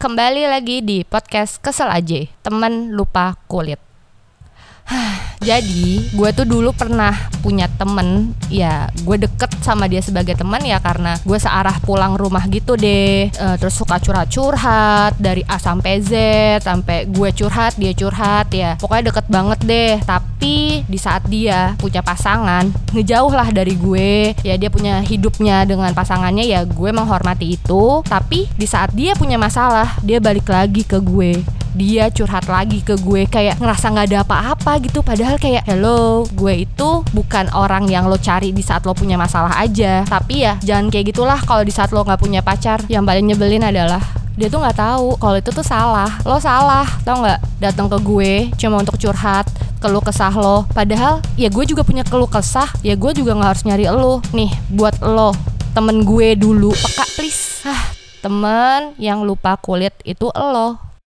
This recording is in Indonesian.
kembali lagi di podcast Kesel aja, temen lupa kulit. Jadi gue tuh dulu pernah punya temen. Ya gue deket sama dia sebagai teman ya Karena gue searah pulang rumah gitu deh. E, Terus suka curhat-curhat Dari A sampai Z Sampai gue curhat dia curhat ya. Pokoknya deket banget deh. Tapi di saat dia punya pasangan Ngejauh lah dari gue. Ya dia punya hidupnya dengan pasangannya Ya gue menghormati itu. Tapi di saat dia punya masalah Dia balik lagi ke gue dia curhat lagi ke gue kayak ngerasa nggak ada apa-apa gitu. Padahal kayak hello gue itu bukan orang yang lo cari di saat lo punya masalah aja. Tapi ya jangan kayak gitulah kalau di saat lo nggak punya pacar. Yang paling nyebelin adalah dia tuh nggak tahu kalau itu tuh salah. Lo salah tau nggak? Datang ke gue cuma untuk curhat keluh kesah lo. Padahal ya gue juga punya keluh kesah. Ya gue juga nggak harus nyari lo. Nih buat lo temen gue dulu. Peka please. Ah temen yang lupa kulit itu lo